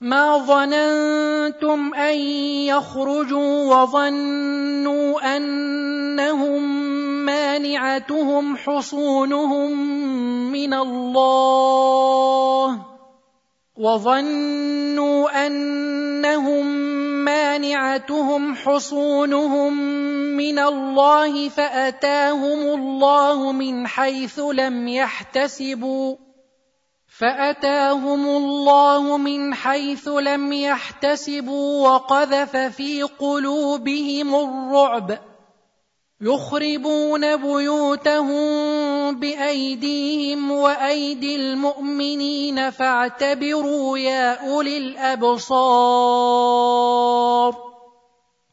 ما ظننتم ان يخرجوا وظنوا انهم مانعتهم حصونهم من الله وظنوا انهم مانعتهم حصونهم من الله فاتاهم الله من حيث لم يحتسبوا فأتاهم الله من حيث لم يحتسبوا وقذف في قلوبهم الرعب. يخربون بيوتهم بأيديهم وأيدي المؤمنين فاعتبروا يا أولي الأبصار.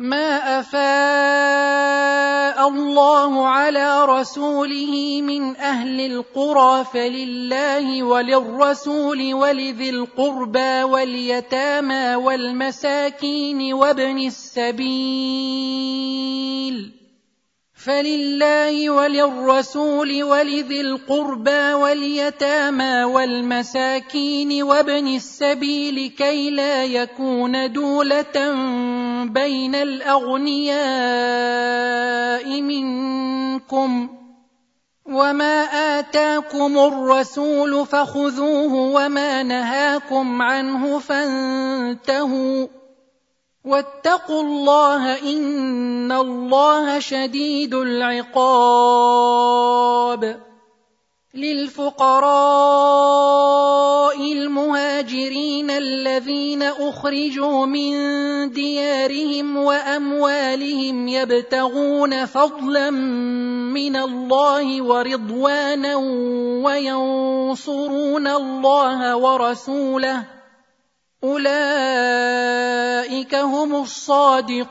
ما افاء الله على رسوله من أهل القرى فلله وللرسول ولذي القربى واليتامى والمساكين وابن السبيل فلله وللرسول ولذي القربى واليتامى والمساكين وابن السبيل كي لا يكون دوله بين الأغنياء منكم وما آتاكم الرسول فخذوه وما نهاكم عنه فانتهوا واتقوا الله إن الله شديد العقاب للفقراء المهاجرين الذين أخرجوا من ديارهم وأموالهم يبتغون فضلا من الله ورضوانا وينصرون الله ورسوله. أولئك هم الصادقون.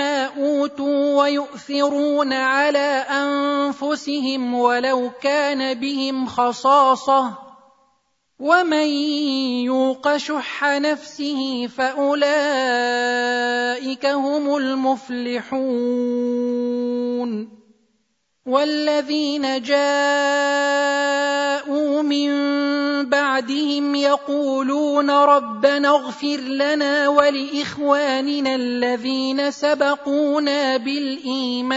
أوتوا ويؤثرون على أنفسهم ولو كان بهم خصاصة ومن يوق شح نفسه فأولئك هم المفلحون والذين جاءوا من بعدهم يقولون ربنا اغفر لنا ولإخواننا الذين سبقونا بالإيمان.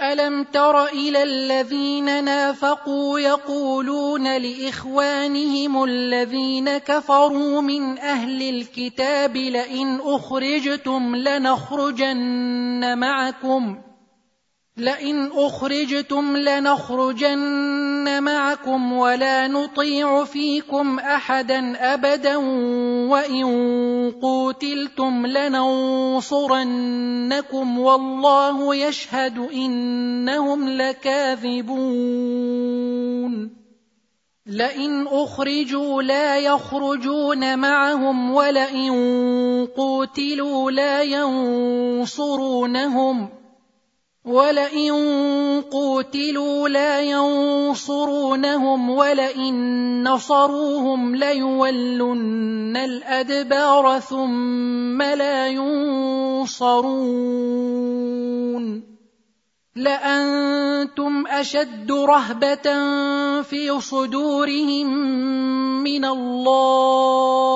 ألم تر إلى الذين نافقوا يقولون لإخوانهم الذين كفروا من أهل الكتاب لئن أخرجتم لنخرجن معكم لئن أخرجتم لنخرجن معكم ولا نطيع فيكم أحدا أبدا وإن قوتلتم لننصرنكم والله يشهد إنهم لكاذبون لئن أخرجوا لا يخرجون معهم ولئن قوتلوا لا ينصرونهم ولئن قوتلوا لا ينصرونهم ولئن نصروهم ليولن الادبار ثم لا ينصرون لانتم اشد رهبه في صدورهم من الله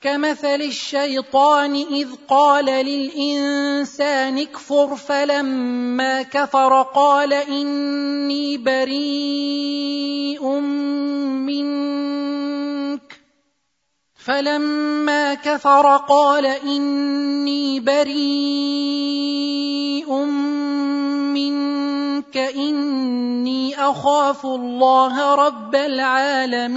كمثل الشيطان إذ قال للإنسان اكفر فلما كفر قال إني بريء منك. فلما كفر قال إني بريء منك. إني أخاف الله رب العالمين.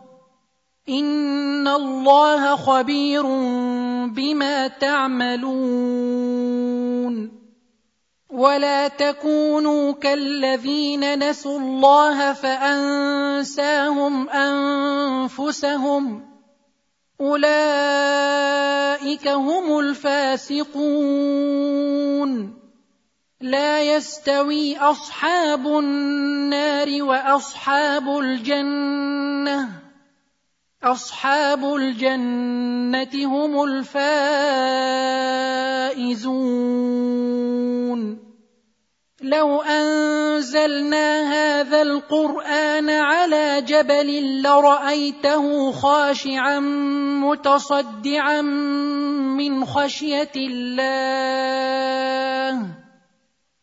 ان الله خبير بما تعملون ولا تكونوا كالذين نسوا الله فانساهم انفسهم اولئك هم الفاسقون لا يستوي اصحاب النار واصحاب الجنه أصحاب الجنة هم الفائزون. لو أنزلنا هذا القرآن على جبل لرأيته خاشعا متصدعا من خشية الله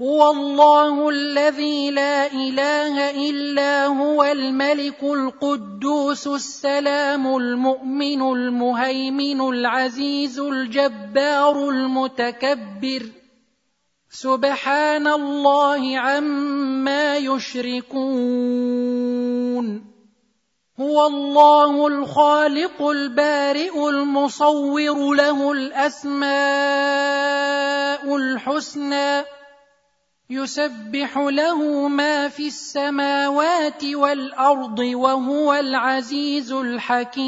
هو الله الذي لا إله إلا هو الملك القدوس السلام المؤمن المهيمن العزيز الجبار المتكبر. سبحان الله عما يشركون. هو الله الخالق البارئ المصور له الأسماء الحسنى. يسبح له ما في السماوات والأرض وهو العزيز الحكيم.